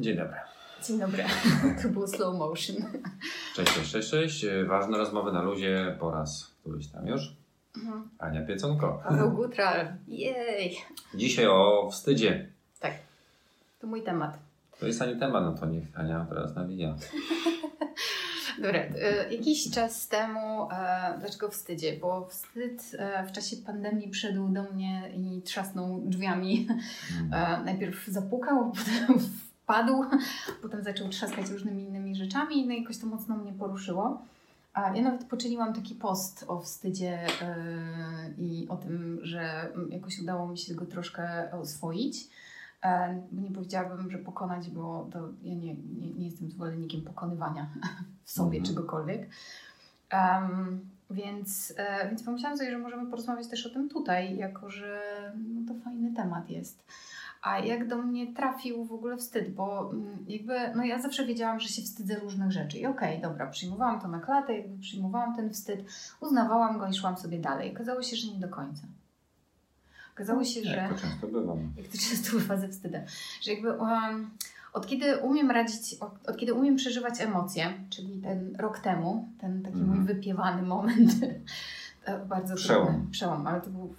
Dzień dobry. Dzień dobry. To było slow motion. Cześć, cześć, cześć, cześć. Ważne rozmowy na luzie po raz któryś tam już. Mhm. Ania Pieconko. Paweł Gutral. Jej. Dzisiaj o wstydzie. Tak. To mój temat. To jest Ani temat, no to niech Ania teraz nawija. Dobra, e, jakiś czas temu, e, dlaczego wstydzie? Bo wstyd e, w czasie pandemii przyszedł do mnie i trzasnął drzwiami. Mm. E, najpierw zapukał, potem wpadł, potem zaczął trzaskać różnymi innymi rzeczami, no i jakoś to mocno mnie poruszyło. A ja nawet poczyniłam taki post o wstydzie e, i o tym, że jakoś udało mi się go troszkę oswoić. Bo nie powiedziałabym, że pokonać, bo to ja nie, nie, nie jestem zwolennikiem pokonywania w sobie Mhm. czegokolwiek. Em, więc, e, więc pomyślałam sobie, że możemy porozmawiać też o tym tutaj, jako że no, to fajny temat jest. A jak do mnie trafił w ogóle wstyd, bo mm, jakby, no ja zawsze wiedziałam, że się wstydzę różnych rzeczy. I okej, dobra, przyjmowałam to na klatę, jakby przyjmowałam ten wstyd, uznawałam go i szłam sobie dalej. Okazało się, że nie do końca. Okazało się, że Jak to często bywa. no. jak to często bywa ze wstydem, że jakby um, od kiedy umiem radzić, od, od kiedy umiem przeżywać emocje, czyli ten rok temu, ten taki Mhm. mój wypiewany moment, bardzo Przełom. trudny przełom, ale to był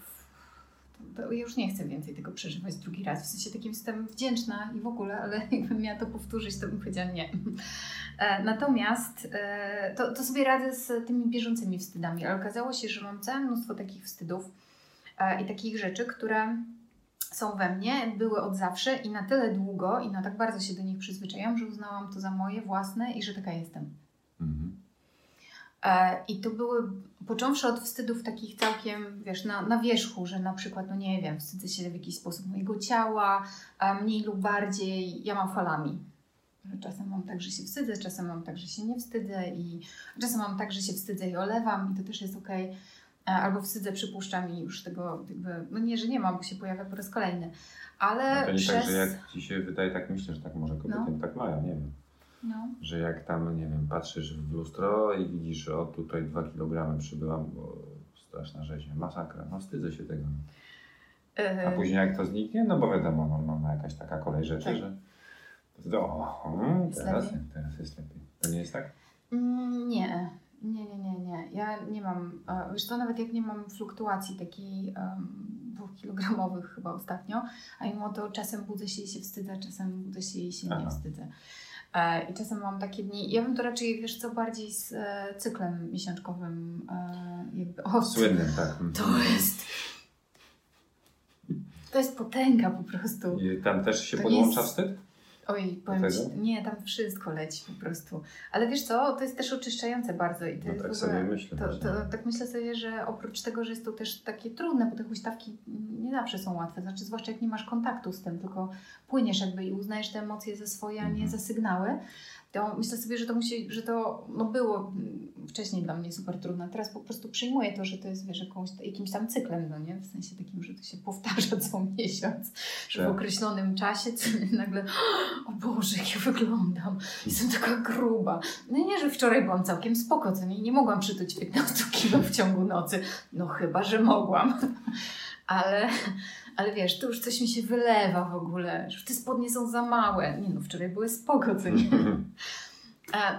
już nie chcę więcej tego przeżywać drugi raz. W sensie takim jestem wdzięczna i w ogóle, ale jakbym miała to powtórzyć, to bym powiedziała nie. E, Natomiast e, to, to sobie radzę z tymi bieżącymi wstydami, ale okazało się, że mam całe mnóstwo takich wstydów e, i takich rzeczy, które są we mnie, były od zawsze i na tyle długo i na tak bardzo się do nich przyzwyczaiłam, że uznałam to za moje własne i że taka jestem. Mhm. E, I to były, począwszy od wstydów takich całkiem, wiesz, na, na wierzchu, że na przykład, no nie wiem, wstydzę się w jakiś sposób mojego ciała, a mniej lub bardziej, ja mam falami. Że Czasem mam tak, że się wstydzę, czasem mam tak, że się nie wstydzę i czasem mam tak, że się wstydzę i olewam i to też jest okej. E, Albo wstydzę, przypuszczam i już tego jakby, no nie, że nie mam, bo się pojawia po raz kolejny. Ale A to nie przez... tak, że jak ci się wydaje, tak myślę, że tak może kobiety tak mają, nie wiem. No. Że jak tam, nie wiem, patrzysz w lustro i widzisz, o tutaj dwa kilogramy przybyłam, bo straszna rzeźnia, masakra, no wstydzę się tego. E, A później jak to zniknie, no bo wiadomo, no, no jakaś taka kolej rzeczy, Tak. że o, mm, Jest teraz, lepiej. teraz jest lepiej. To nie jest tak? Mm, Nie, nie, nie, nie, nie. Ja nie mam, wiesz co, nawet jak nie mam fluktuacji takiej um, dwukilogramowych chyba ostatnio, a mimo to czasem budzę się i się wstydzę, czasem budzę się i się nie Aha. wstydzę. E, I czasem mam takie dni, ja bym to raczej, wiesz co, bardziej z e, cyklem miesiączkowym e, jakby, o, Słynnym, tak. Mhm. to jest, to jest potęga po prostu. I tam też się To podłącza jest- wstyd? Oj, powiem ci, nie, tam wszystko leci po prostu. Ale wiesz co, to jest też oczyszczające bardzo i to No tak ogóle, sobie myślę To, to, tak myślę sobie, że oprócz tego, że jest to też takie trudne, bo te huśtawki nie zawsze są łatwe, znaczy zwłaszcza jak nie masz kontaktu z tym, tylko płyniesz jakby i uznajesz te emocje za swoje, a nie Mhm. za sygnały, to myślę sobie, że to musi, że to no było wcześniej dla mnie super trudne. Teraz po prostu przyjmuję to, że to jest wiesz, jakąś, jakimś tam cyklem, no nie? W sensie takim, że to się powtarza co miesiąc, że w Tak. określonym czasie co nagle o Boże, jak ja wyglądam, jestem taka gruba. No i nie, że wczoraj byłam całkiem spoko, co nie, nie mogłam przytuć 15 kilo w ciągu nocy. No chyba, że mogłam. Ale, ale wiesz, to już coś mi się wylewa w ogóle, że te spodnie są za małe. Nie no, wczoraj były spoko, co nie?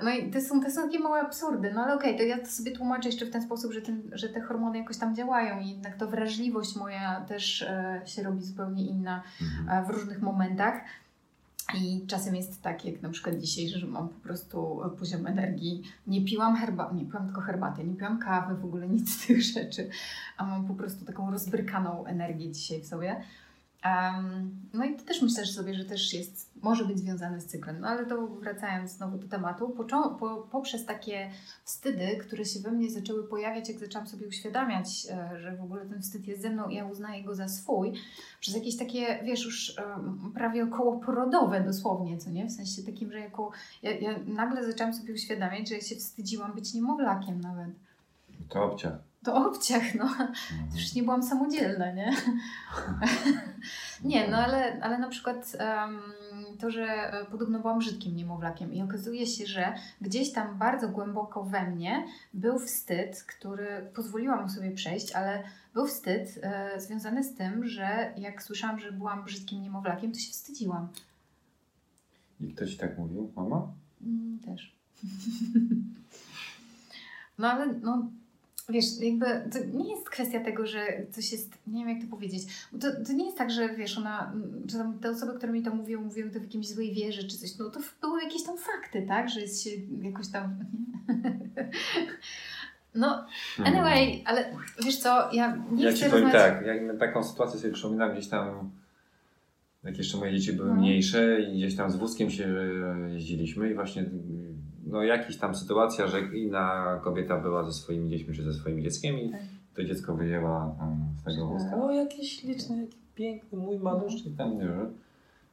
No i to są, to są takie małe absurdy, no ale okej, to ja to sobie tłumaczę jeszcze w ten sposób, że, ten, że te hormony jakoś tam działają i jednak to wrażliwość moja też e, się robi zupełnie inna Mhm. e, w różnych momentach. I czasem jest tak, jak na przykład dzisiaj, że mam po prostu poziom energii. Nie piłam herbaty, nie piłam tylko herbaty, nie piłam kawy, w ogóle nic z tych rzeczy, a mam po prostu taką rozbrykaną energię dzisiaj w sobie. Em, no i to też myślę sobie, że też jest, może być związane z cyklem. No ale to wracając znowu do tematu, począ, po, poprzez takie wstydy, które się we mnie zaczęły pojawiać, jak zaczęłam sobie uświadamiać, e, że w ogóle ten wstyd jest ze mną i ja uznaję go za swój, przez jakieś takie, wiesz, już em, prawie okołoporodowe dosłownie, co nie? W sensie takim, że jako, ja, ja nagle zaczęłam sobie uświadamiać, że ja się wstydziłam być niemowlakiem nawet. To. To obciach, no. Mhm. Już nie byłam samodzielna, nie? Nie, no ale, ale na przykład em, to, że e, podobno byłam brzydkim niemowlakiem i okazuje się, że gdzieś tam bardzo głęboko we mnie był wstyd, który pozwoliłam mu sobie przejść, ale był wstyd e, związany z tym, że jak słyszałam, że byłam brzydkim niemowlakiem, to się wstydziłam. I kto ci tak mówił? Mama? Mm, też. no ale no, wiesz, jakby to nie jest kwestia tego, że coś jest, nie wiem jak to powiedzieć, to, to nie jest tak, że wiesz, ona, czy tam te osoby, które mi to mówią, mówią to w jakimś złej wierze czy coś, no to były jakieś tam fakty, tak, że jest się jakoś tam... No, Hmm. anyway, ale wiesz co, ja nie Ja chcę ci powiem rozmawiać... tak, jak taką sytuację sobie przypominam gdzieś tam, jak jeszcze moje dzieci były No. mniejsze i gdzieś tam z wózkiem się jeździliśmy i właśnie no jakaś tam sytuacja, że inna kobieta była ze swoimi dziećmi czy ze swoim dzieckiem i Tak. to dziecko wyjęła tam z tego wózka. O, jakiś śliczny, jaki piękny, mój maluszczyk tam, nie wiem.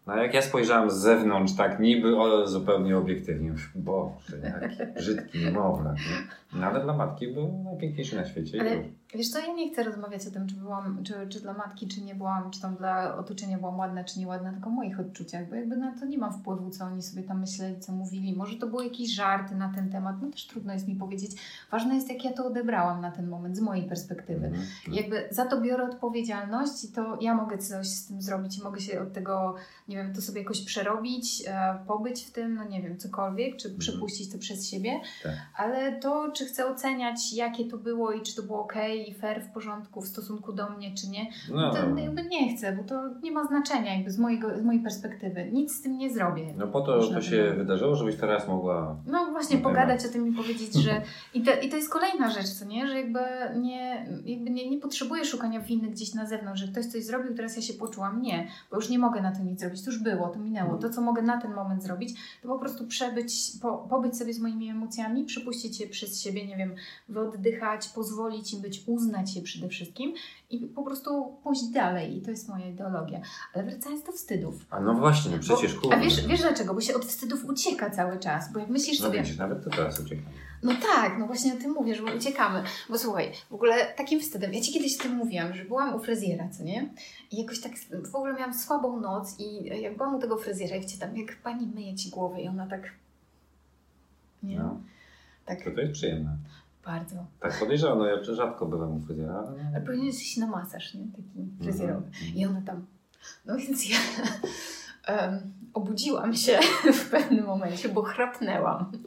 No jak ja spojrzałem z zewnątrz, tak niby o, zupełnie obiektywnie, już Boże, jaki brzydki niemowlak, nie? No ale dla matki był najpiękniejszy na świecie. Ale wiesz co, ja nie chcę rozmawiać o tym, czy byłam, czy, czy dla matki, czy nie byłam, czy tam dla otoczenia byłam ładna, czy nieładna, tylko o moich odczuciach, bo jakby na to nie mam wpływu, co oni sobie tam myśleli, co mówili. Może to były jakieś żarty na ten temat, no też trudno jest mi powiedzieć. Ważne jest, jak ja to odebrałam na ten moment, z mojej perspektywy. I Jakby za to biorę odpowiedzialność i to ja mogę coś z tym zrobić i mogę się od tego, nie wiem, to sobie jakoś przerobić, e, pobyć w tym, no nie wiem, cokolwiek, czy Mhm. przepuścić to przez siebie, Tak. ale to, czy chcę oceniać, jakie to było i czy to było ok i fair, w porządku w stosunku do mnie, czy nie, No, to jakby nie chcę, bo to nie ma znaczenia jakby z, mojego, z mojej perspektywy. Nic z tym nie zrobię. no po to to się wydarzyło, żebyś teraz mogła... No właśnie, pogadać o tym i powiedzieć, że. I to, I to jest kolejna rzecz, co nie? Że jakby nie, jakby nie, nie potrzebuję szukania winy gdzieś na zewnątrz, że ktoś coś zrobił, teraz ja się poczułam. Nie, bo już nie mogę na to nic zrobić. To już było, to minęło. To, co mogę na ten moment zrobić, to po prostu przebyć, po, pobyć sobie z moimi emocjami, przypuścić je przez siebie, nie wiem, wyoddychać, pozwolić im być, uznać je przede wszystkim i po prostu pójść dalej. I to jest moja ideologia. Ale wracając do wstydów. A no właśnie, no przecież kurde. A wiesz, wiesz dlaczego? Bo się od wstydów ucieka cały czas. Bo jak myślisz No sobie. widzisz, nawet to teraz uciekam. No tak, no właśnie o tym mówię, że uciekamy. Bo słuchaj, w ogóle takim wstydem, ja Ci kiedyś o tym mówiłam, że byłam u fryzjera, co nie? I jakoś tak w ogóle miałam słabą noc i jak byłam u tego fryzjera i wiecie tam, jak pani myje Ci głowę i ona tak... Nie? No, Tak to to jest przyjemne. bardzo. Tak podejrzewam, no ja rzadko byłem u fryzjera. ale- powinieneś iść na masaż, nie? Taki fryzjerowy. Mhm. I ona tam... No więc ja em, obudziłam się w pewnym momencie, bo chrapnęłam.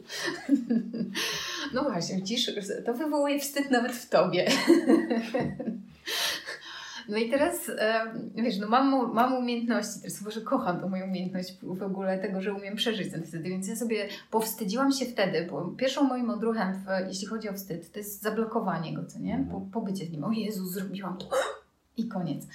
No właśnie, widzisz, to wywołuje wstyd nawet w tobie. No i teraz, wiesz, no mam, mam umiejętności, teraz może kocham tą moją umiejętność w ogóle tego, że umiem przeżyć ten wstyd, więc ja sobie powstydziłam się wtedy, bo pierwszą moim odruchem, w, jeśli chodzi o wstyd, to jest zablokowanie go, co nie? Po, pobycie w nim, o Jezu, zrobiłam to i koniec.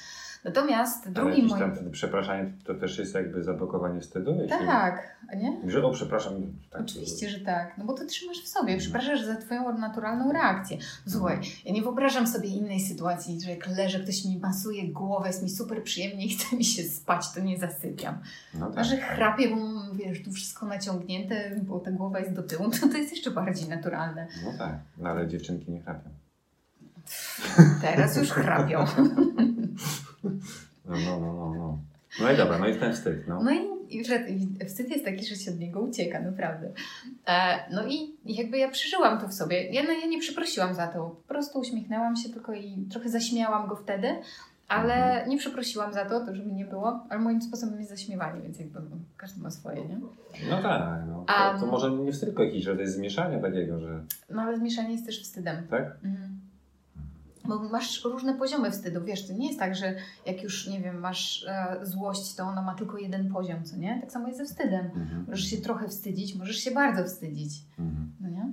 Natomiast drugim jakieś moim... tam wtedy przepraszanie to też jest jakby zablokowanie wstydu? Jeśli... Tak, nie? Że o, przepraszam. Tak, Oczywiście, że tak. No bo to trzymasz w sobie. Przepraszasz za twoją naturalną reakcję. Słuchaj, ja nie wyobrażam sobie innej sytuacji, że jak leżę, ktoś mi masuje głowę, jest mi super przyjemnie i chce mi się spać, to nie zasypiam. No A tak. że chrapię, bo wiesz, tu wszystko naciągnięte, bo ta głowa jest do tyłu, to to jest jeszcze bardziej naturalne. No tak, no, ale dziewczynki nie chrapią. Teraz już chrapią. No, no, no, no, no. No i dobra, no i ten wstyd, no. No i, że- wstyd jest taki, że się od niego ucieka, naprawdę. E, no i jakby ja przeżyłam to w sobie. Ja, no, ja nie przeprosiłam za to. Po prostu uśmiechnęłam się tylko i trochę zaśmiałam go wtedy, ale Mhm. nie przeprosiłam za to, to żeby nie było. Ale moim sposobem jest zaśmiewanie, więc jakby no, każdy ma swoje, nie? No tak, no. To, to może nie wstyd, tylko jakiś rodzaj zmieszania takiego, że No ale zmieszanie jest też wstydem. tak? Mhm. Bo masz różne poziomy wstydu, wiesz, to nie jest tak, że jak już, nie wiem, masz e, złość, to ona ma tylko jeden poziom, co nie? Tak samo jest ze wstydem. Mhm. Możesz się trochę wstydzić, możesz się bardzo wstydzić. Mhm. No nie?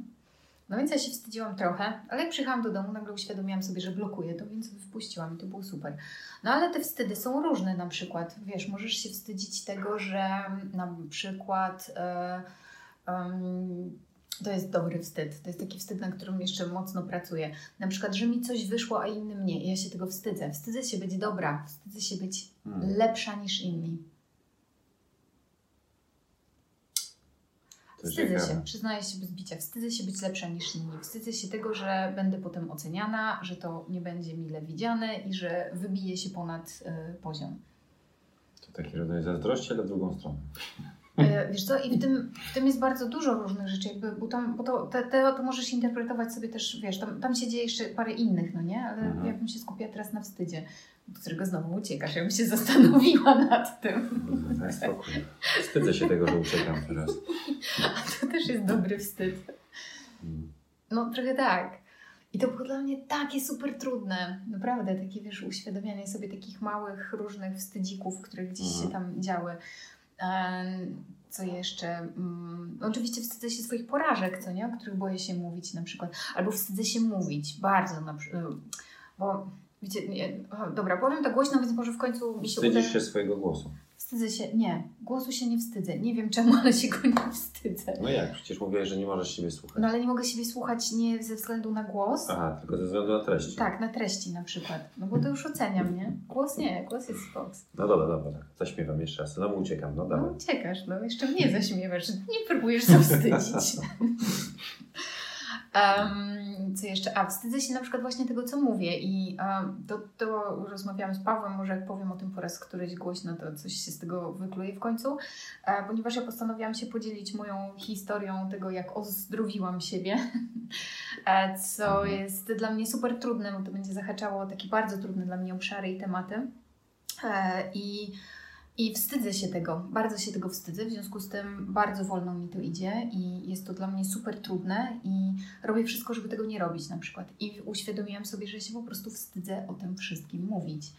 No więc ja się wstydziłam trochę, ale jak przyjechałam do domu, nagle uświadomiłam sobie, że blokuję to, więc wpuściłam i to było super. No ale te wstydy są różne na przykład. Wiesz, możesz się wstydzić tego, że na przykład e, to jest dobry wstyd. To jest taki wstyd, na którym jeszcze mocno pracuję. Na przykład, że mi coś wyszło, a innym nie. Ja się tego wstydzę. Wstydzę się być dobra, wstydzę się być Mhm. lepsza niż inni. Wstydzę się, przyznaję się bez bicia, wstydzę się być lepsza niż inni. Wstydzę się tego, że będę potem oceniana, że to nie będzie mile widziane i że wybije się ponad y, poziom. To taki rodzaj zazdrości, ale w drugą stronę. E, wiesz co, i w tym, w tym jest bardzo dużo różnych rzeczy, jakby, bo, tam, bo to, te, te, to możesz interpretować sobie też, wiesz, tam, tam się dzieje jeszcze parę innych, no nie? Ale mhm. ja bym się skupiła teraz na wstydzie, do którego znowu uciekasz. Ja bym się zastanowiła nad tym. Daj spokój. Wstydzę się tego, że uciekam teraz. A to też jest dobry wstyd. Mm. No trochę tak. I to było dla mnie takie super trudne. Naprawdę, takie wiesz, uświadamianie sobie takich małych, różnych wstydzików, które gdzieś mhm. się tam działy. Co jeszcze? Mm, oczywiście wstydzę się swoich porażek, co nie? O których boję się mówić na przykład. Albo wstydzę się mówić bardzo, na przykład, bo wiecie, nie, dobra, powiem to głośno, więc może w końcu mi się Wstydzisz uda... się swojego głosu. Wstydzę się, nie, głosu się nie wstydzę. Nie wiem czemu, ale się go nie wstydzę. No jak? Przecież mówiłeś, że nie możesz siebie słuchać. No ale nie mogę siebie słuchać nie ze względu na głos. Aha, tylko ze względu na treści. Tak, na treści na przykład. No bo to już oceniam, nie? Głos nie, głos jest spoko. No dobra, dobra, tak. zaśmiewam jeszcze raz. No uciekam, no dawaj. No uciekasz, no jeszcze mnie zaśmiewasz. Nie próbujesz zawstydzić. Um, co jeszcze? A, wstydzę się na przykład właśnie tego, co mówię i um, to, to rozmawiałam z Pawłem, może jak powiem o tym po raz któryś głośno, to coś się z tego wykluje w końcu, e, ponieważ ja postanowiłam się podzielić moją historią tego, jak ozdrowiłam siebie, e, co mhm. jest dla mnie super trudne, bo to będzie zahaczało takie bardzo trudne dla mnie obszary i tematy. E, I i wstydzę się tego, bardzo się tego wstydzę, w związku z tym bardzo wolno mi to idzie i jest to dla mnie super trudne i robię wszystko, żeby tego nie robić na przykład. I uświadomiłam sobie, że się po prostu wstydzę o tym wszystkim mówić.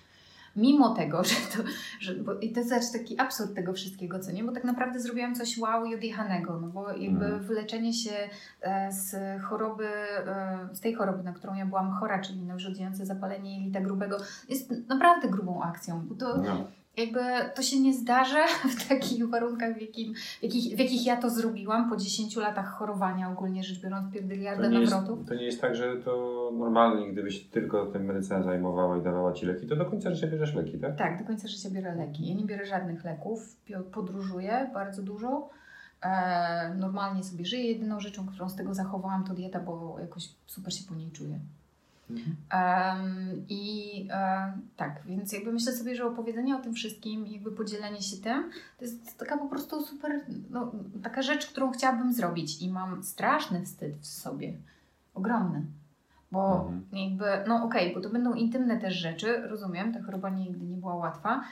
Mimo tego, że to, że, bo, i to jest znaczy taki absurd tego wszystkiego, co nie, bo tak naprawdę zrobiłam coś wow i odjechanego, no bo jakby mhm. wyleczenie się e, z choroby, e, z tej choroby, na którą ja byłam chora, czyli nawrzodziejące zapalenie jelita grubego, jest naprawdę grubą akcją, bo to no jakby to się nie zdarza w takich warunkach, w, jakim, w, jakich, w jakich ja to zrobiłam po 10 latach chorowania, ogólnie rzecz biorąc, pierdyliardę nawrotów. To nie jest tak, że to normalnie, gdybyś tylko tym medycyną zajmowała i dawała Ci leki, to do końca życia bierzesz leki, tak? Tak, do końca życia biorę leki. Ja nie biorę żadnych leków, podróżuję bardzo dużo. E, normalnie sobie żyję. Jedyną rzeczą, którą z tego zachowałam, to dieta, bo jakoś super się po niej czuję. Um, I um, tak, więc jakby myślę sobie, że opowiedzenie o tym wszystkim, jakby podzielenie się tym, to jest taka po prostu super, no, taka rzecz, którą chciałabym zrobić i mam straszny wstyd w sobie, ogromny. Bo mhm. jakby, no okej, okay, bo to będą intymne też rzeczy, rozumiem, ta choroba nigdy nie była łatwa,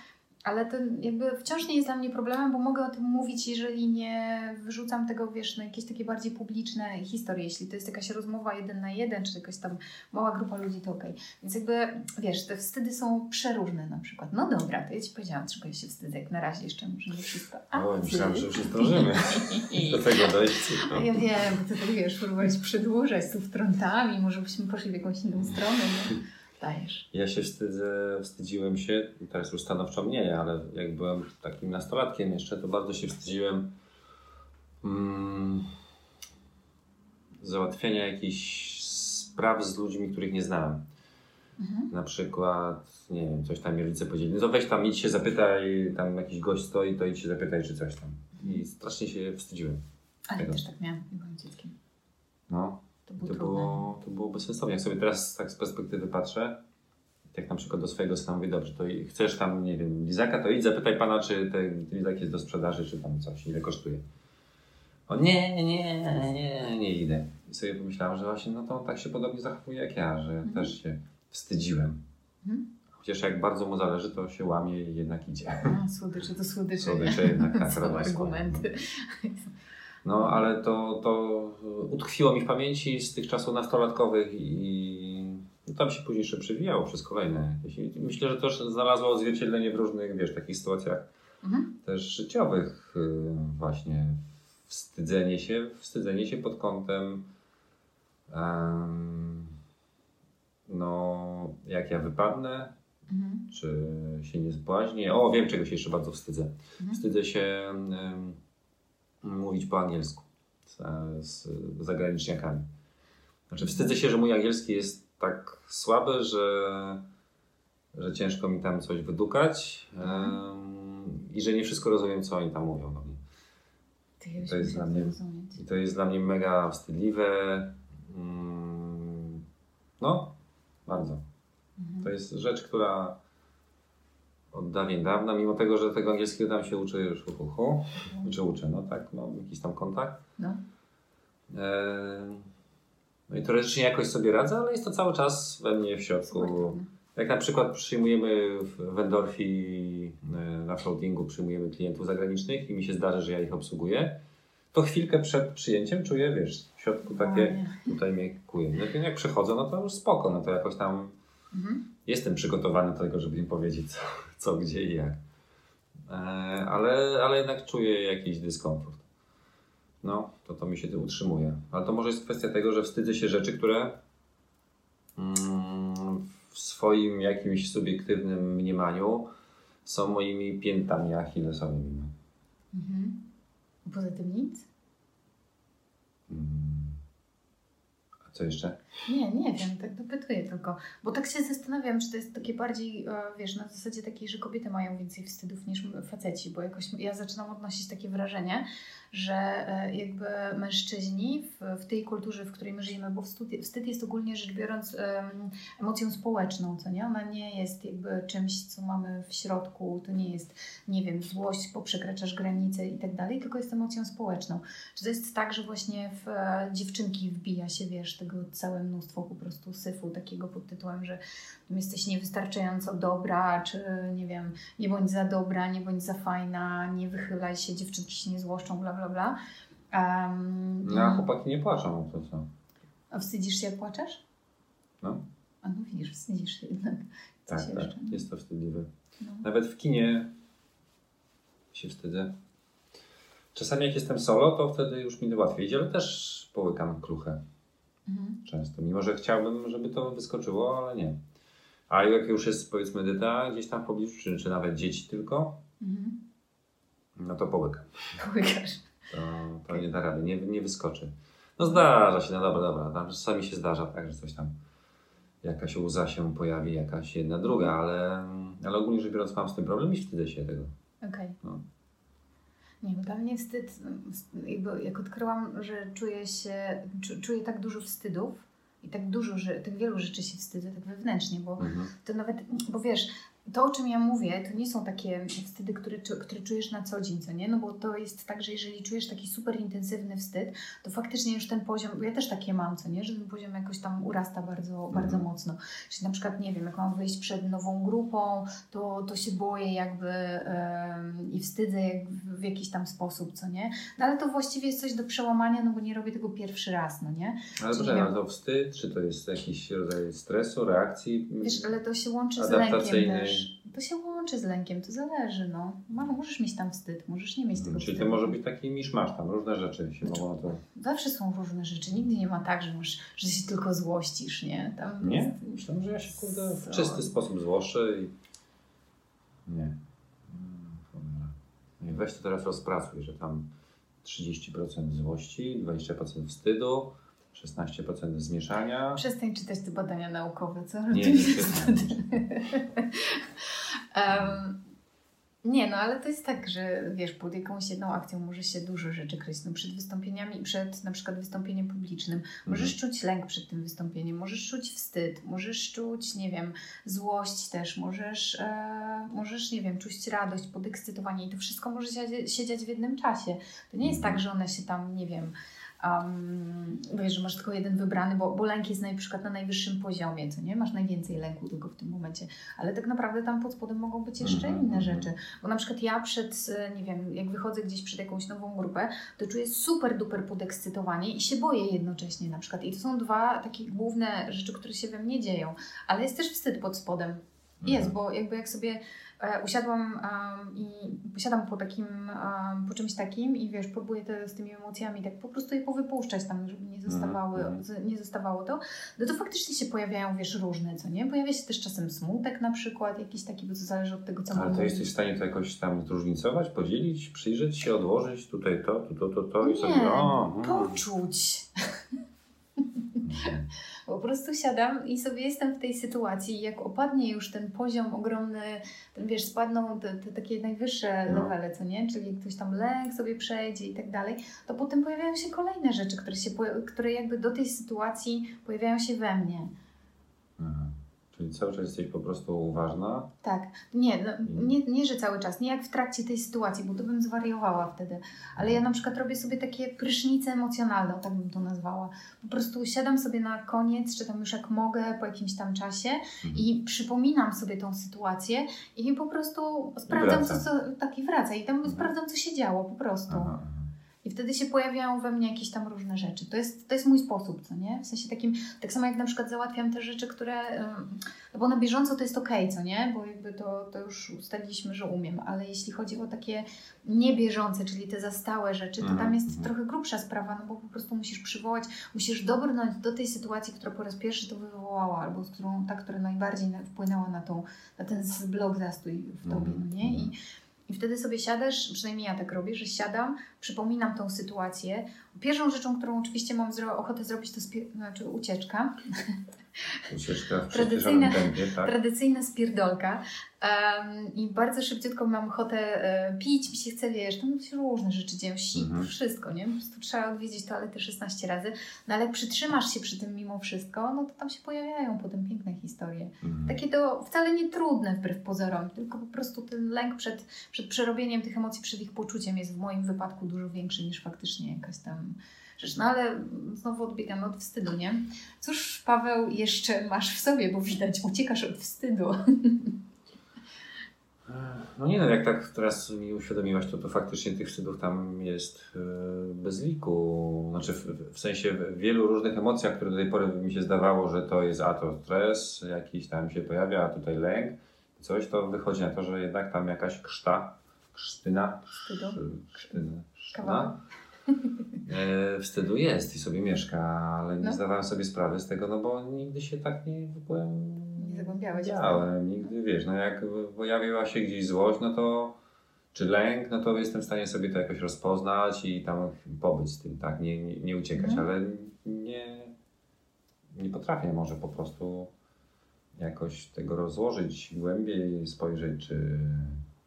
ale to jakby wciąż nie jest dla mnie problemem, bo mogę o tym mówić, jeżeli nie wyrzucam tego, wiesz, na jakieś takie bardziej publiczne historie. Jeśli to jest jakaś rozmowa jeden na jeden, czy jakaś tam mała grupa ludzi, to okej. Okay. Więc jakby, wiesz, te wstydy są przeróżne na przykład. No dobra, to ja Ci powiedziałam, czego ja się wstydzę, jak na razie jeszcze może nie wszystko. A o, myślałam, że już zdążymy do tego dojść. No. Ja wiem, bo to tak, wiesz, próbować przedłużać tu wtrątami, może byśmy poszli w jakąś inną stronę. No Ja się wstydzę, wstydziłem się, teraz już stanowczo mniej, ale jak byłem takim nastolatkiem jeszcze, to bardzo się wstydziłem mm, załatwiania jakichś spraw z ludźmi, których nie znałem. Mhm. Na przykład, nie wiem, coś tam mi rodzice powiedzieli, no to weź tam, idź się zapytaj, tam jakiś gość stoi, to idź się zapytaj, czy coś tam. I strasznie się wstydziłem. Ale tego. też tak miałam, jak byłem dzieckiem. No, to było, to było, to było bezsensowne. Jak sobie teraz tak z perspektywy patrzę, jak na przykład do swojego syna mówię, dobrze, to chcesz tam, nie wiem, lizaka, to idź zapytaj pana, czy ten lizak jest do sprzedaży, czy tam coś, ile kosztuje. O nie, nie, nie, nie, nie idę. I sobie pomyślałam, że właśnie no to on tak się podobnie zachowuje jak ja, że mhm. też się wstydziłem. Mhm. Chociaż jak bardzo mu zależy, to się łamie i jednak idzie. A, słodycze to słodycze. Słodycze jednak tak. Argumenty. No, ale to, to utkwiło mi w pamięci z tych czasów nastolatkowych i no, tam się później jeszcze przewijało przez kolejne. Myślę, że też znalazło odzwierciedlenie w różnych, wiesz, takich sytuacjach mhm. też życiowych y, właśnie. Wstydzenie się, wstydzenie się pod kątem um, no, jak ja wypadnę, mhm. czy się nie zbłaźnię. O, wiem, czego się jeszcze bardzo wstydzę. Mhm. Wstydzę się um, mówić po angielsku z, z zagraniczniakami. Znaczy, wstydzę się, że mój angielski jest tak słaby, że, że ciężko mi tam coś wydukać um, i że nie wszystko rozumiem, co oni tam mówią. No. To jest, dla mnie, to jest dla mnie mega wstydliwe. Um, no, bardzo. Mhm. To jest rzecz, która od dawien dawna, mimo tego, że tego angielskiego tam się uczy już uchu, czy uczę, no tak, mam jakiś tam kontakt. No. E, no i teoretycznie jakoś sobie radzę, ale jest to cały czas we mnie w środku. Jak na przykład przyjmujemy w Wendorfi e, na floatingu, przyjmujemy klientów zagranicznych i mi się zdarzy, że ja ich obsługuję, to chwilkę przed przyjęciem czuję, wiesz, w środku takie, tutaj mnie kuje. No jak przychodzę, no to już spoko, no to jakoś tam mhm. Jestem przygotowany do tego, żeby im powiedzieć co, co gdzie i jak. E, ale, ale jednak czuję jakiś dyskomfort. No, to to mi się utrzymuje. Ale to może jest kwestia tego, że wstydzę się rzeczy, które mm, w swoim jakimś subiektywnym mniemaniu są moimi piętami achillesowymi. Mhm. Poza tym nic? Mm. Co jeszcze? Nie, nie wiem, tak dopytuję tylko. Bo tak się zastanawiam, czy to jest takie bardziej, e, wiesz, na zasadzie takiej, że kobiety mają więcej wstydów niż faceci, bo jakoś ja zaczynam odnosić takie wrażenie, że e, jakby mężczyźni w, w tej kulturze, w której my żyjemy, bo wstyd, jest ogólnie rzecz biorąc emocją społeczną, co nie? Ona nie jest jakby czymś, co mamy w środku, to nie jest, nie wiem, złość, bo przekraczasz granice i tak dalej, tylko jest emocją społeczną. Czy to jest tak, że właśnie w e, dziewczynki wbija się, wiesz, tego całe mnóstwo po prostu syfu, takiego pod tytułem, że jesteś niewystarczająco dobra, czy nie wiem, nie bądź za dobra, nie bądź za fajna, nie wychylaj się, dziewczynki się nie złoszczą, bla, bla, bla. Um, no, a chłopaki nie płaczą, to co? A wstydzisz się, jak płaczesz? No. A no widzisz, wstydzisz się jednak. tak, tak, jeszcze? jest to wstydliwe. No. Nawet w kinie się wstydzę. Czasami jak jestem solo, to wtedy już mi łatwiej idzie, ale też połykam kluchę. Mhm. Często, mimo że chciałbym, żeby to wyskoczyło, ale nie. A jak już jest powiedzmy Edyta gdzieś tam w pobliżu, czy, czy nawet dzieci tylko, mhm. no to połykam. Połykasz. To, to nie da rady, nie, nie wyskoczy. No zdarza się, no dobra, dobra. Tam czasami się zdarza tak, że coś tam jakaś łza się pojawi, jakaś jedna, druga, ale, ale ogólnie rzecz biorąc mam z tym problem i wstydzę się tego. Okej. Okay. No. Nie, dla mnie wstyd, jak odkryłam, że czuję się, czuję tak dużo wstydów i tak dużo, że tak wielu rzeczy się wstydzę tak wewnętrznie, bo mhm. to nawet, bo wiesz, to, o czym ja mówię, to nie są takie wstydy, które, które czujesz na co dzień, co nie? No bo to jest tak, że jeżeli czujesz taki super intensywny wstyd, to faktycznie już ten poziom, bo ja też takie mam, co nie? Że ten poziom jakoś tam urasta bardzo, mhm. bardzo mocno. Czyli na przykład, nie wiem, jak mam wyjść przed nową grupą, to, to się boję jakby yy, i wstydzę jak w, w, jakiś tam sposób, co nie? No ale to właściwie jest coś do przełamania, no bo nie robię tego pierwszy raz, no nie? Ale Czyli, ale to wstyd, czy to jest jakiś rodzaj stresu, reakcji? Wiesz, ale to się łączy z lękiem też to się łączy z lękiem, to zależy. No. możesz mieć tam wstyd, możesz nie mieć tego Czyli to może być taki miszmasz, tam różne rzeczy się znaczy, mogą to... Zawsze są różne rzeczy, nigdy nie ma tak, że, masz, że się tylko złościsz, nie? Tam nie? Myślę, że ja się kurde, w czysty sposób złoszę i... Nie. Nie, weź to teraz rozpracuj, że tam 30% złości, 20% wstydu, 16% zmieszania. Przestań czytać te badania naukowe, co? Nie, nie, um, nie, no ale to jest tak, że wiesz, pod jakąś jedną akcją może się dużo rzeczy kryć. No, przed wystąpieniami, przed na przykład wystąpieniem publicznym możesz mhm. czuć lęk przed tym wystąpieniem, możesz czuć wstyd, możesz czuć, nie wiem, złość też, możesz, e, możesz nie wiem, czuć radość, podekscytowanie i to wszystko może się, się dziać w jednym czasie. To nie jest tak, że one się tam, nie wiem, um, wiesz, że masz tylko jeden wybrany, bo, bo lęk jest na przykład na najwyższym poziomie, co nie? Masz najwięcej lęku tylko w tym momencie, ale tak naprawdę tam pod spodem mogą być jeszcze mm -hmm. inne rzeczy, bo na przykład ja przed, nie wiem, jak wychodzę gdzieś przed jakąś nową grupę, to czuję super duper podekscytowanie i się boję jednocześnie na przykład i to są dwa takie główne rzeczy, które się we mnie dzieją, ale jest też wstyd pod spodem. Jest, mhm. bo jakby jak sobie E, usiadłam um, i usiadam po takim, um, po czymś takim i wiesz, próbuję te, z tymi emocjami tak po prostu je powypuszczać tam, żeby nie zostawały, mm. nie zostawało to, no to faktycznie się pojawiają, wiesz, różne, co nie? Pojawia się też czasem smutek na przykład, jakiś taki, bo to zależy od tego, co Ale to jesteś w stanie to jakoś tam zróżnicować, podzielić, przyjrzeć się, odłożyć tutaj to, to, to, to, to i sobie... O, poczuć. Po prostu siadam i sobie jestem w tej sytuacji. Jak opadnie już ten poziom ogromny, ten wiesz, spadną te, te takie najwyższe no. levele, co nie? Czyli ktoś tam lęk sobie przejdzie i tak dalej, to potem pojawiają się kolejne rzeczy, które, się, które jakby do tej sytuacji pojawiają się we mnie. Aha. Czyli cały czas jesteś po prostu uważna? Tak. Nie, no, nie, nie, że cały czas. Nie jak w trakcie tej sytuacji, bo to bym zwariowała wtedy. Ale ja na przykład robię sobie takie prysznice emocjonalne, tak bym to nazwała. Po prostu siadam sobie na koniec, czy tam już jak mogę, po jakimś tam czasie mhm. i przypominam sobie tą sytuację i po prostu sprawdzam, co, co tak i wraca. I tam mhm. sprawdzam, co się działo po prostu. Aha. I wtedy się pojawiają we mnie jakieś tam różne rzeczy. To jest, to jest mój sposób, co nie? W sensie takim, tak samo jak na przykład załatwiam te rzeczy, które, no bo na bieżąco to jest okej, okay, co nie? Bo jakby to, to już ustaliliśmy, że umiem, ale jeśli chodzi o takie niebieżące, czyli te zastałe rzeczy, to tam mhm, jest mhm. trochę grubsza sprawa, no bo po prostu musisz przywołać, musisz dobrnąć do tej sytuacji, która po raz pierwszy to wywołała, albo z którą, ta, która najbardziej wpłynęła na, tą, na ten blok zastój w tobie, no nie? I i wtedy sobie siadasz, przynajmniej ja tak robię, że siadam, przypominam tą sytuację. Pierwszą rzeczą, którą oczywiście mam zro ochotę zrobić, to znaczy ucieczka. W tradycyjna, tempie, tak? tradycyjna spierdolka. Um, I bardzo szybciutko mam ochotę e, pić, mi się chce, wiesz, tam się różne rzeczy dzieją, sip, mhm. wszystko, nie? Po prostu trzeba odwiedzić toaletę 16 razy. No ale przytrzymasz się przy tym mimo wszystko, no to tam się pojawiają potem piękne historie. Mhm. Takie to wcale nie trudne wbrew pozorom, tylko po prostu ten lęk przed, przed przerobieniem tych emocji, przed ich poczuciem jest w moim wypadku dużo większy niż faktycznie jakaś tam rzecz. No ale znowu odbiegamy od wstydu, nie? Cóż, Paweł, jeszcze masz w sobie, bo widać, uciekasz od wstydu. No nie no, jak tak teraz mi uświadomiłaś, to, to faktycznie tych wstydów tam jest e, bez liku. Znaczy w, w sensie w wielu różnych emocjach, które do tej pory mi się zdawało, że to jest a to stres, jakiś tam się pojawia, a tutaj lęk, coś, to wychodzi na to, że jednak tam jakaś krzta, krztyna, krztyna, krztyna wstydu jest i sobie mieszka, ale nie no. zdawałem sobie sprawy z tego, no bo nigdy się tak nie byłem nie zagłębiałeś Miałem, nigdy wiesz, no jak pojawiła się gdzieś złość, no to czy lęk, no to jestem w stanie sobie to jakoś rozpoznać i tam pobyć z tym, tak, nie, nie, nie uciekać, mhm. ale nie, nie potrafię może po prostu jakoś tego rozłożyć głębiej, spojrzeć, czy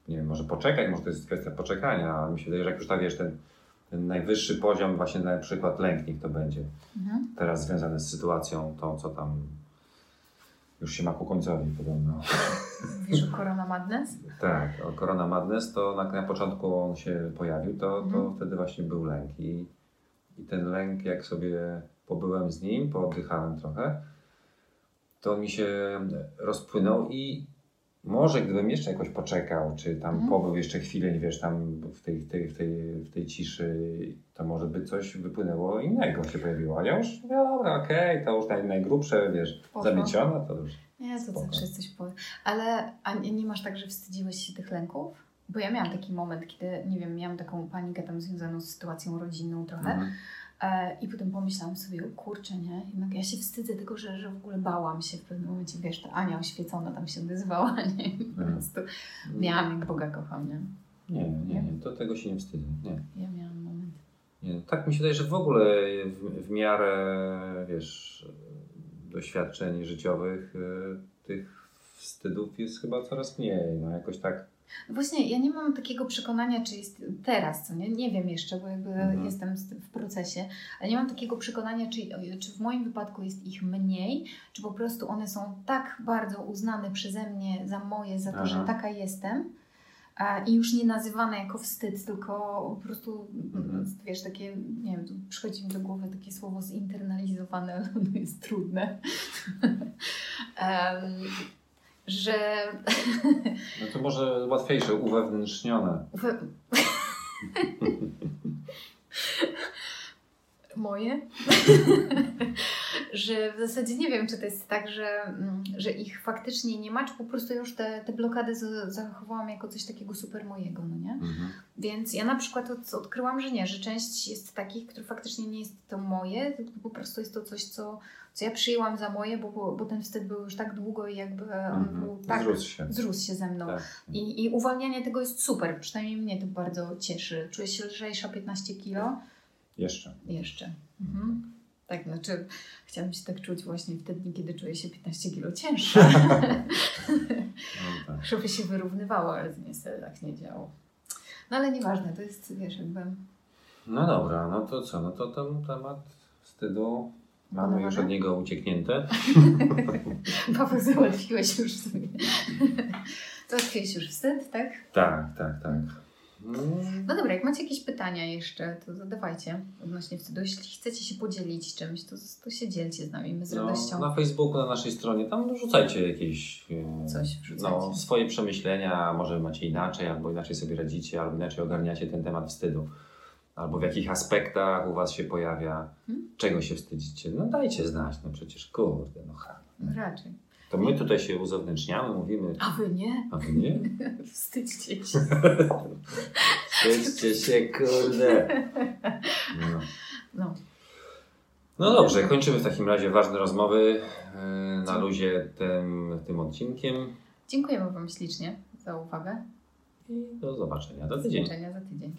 nie wiem, może poczekać, może to jest kwestia poczekania, ale mi się wydaje, że jak już tak wiesz, ten, ten najwyższy poziom, właśnie na przykład lęk niech to będzie, mhm. teraz związany z sytuacją tą, co tam już się ma ku końcowi podobno. Mówisz o Corona Madness? tak, o Corona Madness to na, na początku on się pojawił, to, to mhm. wtedy właśnie był lęk i, i ten lęk jak sobie pobyłem z nim, pooddychałem trochę, to on mi się rozpłynął i może gdybym jeszcze jakoś poczekał, czy tam mhm. pobył jeszcze chwilę, nie wiesz, tam w tej, tej, w, tej, w tej ciszy, to może by coś wypłynęło innego się pojawiło. Ale ja już mówię, dobra, okej, okay, to już naj, najgrubsze, wiesz, zamiecione, to już Nie, to zawsze jest coś powie. Ale a nie, nie masz tak, że wstydziłeś się tych lęków? Bo ja miałam taki moment, kiedy, nie wiem, miałam taką panikę tam związaną z sytuacją rodzinną trochę. Mhm. E, I potem pomyślałam sobie, o kurczę, nie? Jednak ja się wstydzę tego, że, że w ogóle bałam się w pewnym momencie, wiesz, ta Ania oświecona tam się odezwała, nie? I po mhm. prostu miałam, jak Boga kocham, nie? Nie, nie, nie, to tego się nie wstydzę, nie. Ja miałam moment. Nie, tak mi się wydaje, że w ogóle w, w miarę, wiesz, doświadczeń życiowych y, tych wstydów jest chyba coraz mniej, no jakoś tak no właśnie, ja nie mam takiego przekonania, czy jest teraz, co nie, nie wiem jeszcze, bo jakby mhm. jestem w procesie, ale nie mam takiego przekonania, czy, czy w moim wypadku jest ich mniej, czy po prostu one są tak bardzo uznane przeze mnie za moje, za to, Aha. że taka jestem. I już nie nazywane jako wstyd, tylko po prostu, mhm. wiesz, takie, nie wiem, przychodzi mi do głowy takie słowo zinternalizowane, ale ono jest trudne. um, że... No to może łatwiejsze, uwewnętrznione. Uwe... Moje? że w zasadzie nie wiem, czy to jest tak, że, mm, że ich faktycznie nie ma, czy po prostu już te, te blokady zachowałam jako coś takiego super mojego, no nie? Mhm. Więc ja na przykład od, odkryłam, że nie, że część jest takich, które faktycznie nie jest to moje, tylko po prostu jest to coś, co, co ja przyjęłam za moje, bo, bo ten wstyd był już tak długo i jakby on mhm. był tak, zrósł się, zrósł się ze mną. Tak. I, I uwalnianie tego jest super, przynajmniej mnie to bardzo cieszy. Czuję się lżejsza 15 kilo. Jeszcze. Jeszcze. Mhm. Tak, znaczy chciałam się tak czuć właśnie w te dni, kiedy czuję się 15 kilo cięższa. no, tak. Żeby się wyrównywało, ale niestety tak nie działo. No ale nieważne, to jest, wiesz, jakby... No dobra, no to co, no to ten temat wstydu Mamy już od niego ucieknięte. Paweł, załatwiłeś już sobie. Załatwiłeś już wstyd, tak? Tak, tak, tak. No dobra, jak macie jakieś pytania jeszcze, to zadawajcie odnośnie wstydu. Jeśli chcecie się podzielić czymś, to, to się dzielcie z nami, my z no, radością. Na Facebooku, na naszej stronie, tam rzucajcie jakieś e, Coś wrzucajcie. no, swoje przemyślenia, może macie inaczej, albo inaczej sobie radzicie, albo inaczej ogarniacie ten temat wstydu. Albo w jakich aspektach u Was się pojawia, hmm? czego się wstydzicie. No dajcie znać, no przecież kurde, no ha. No raczej. To my tutaj się uzewnętrzniamy, mówimy. A wy nie? A wy nie? Wstydźcie się. Wstydźcie się, kurde. No. no. No dobrze, kończymy w takim razie ważne rozmowy e, na luzie tym, tym odcinkiem. Dziękujemy Wam ślicznie za uwagę. I do zobaczenia za tydzień. Do zobaczenia za tydzień.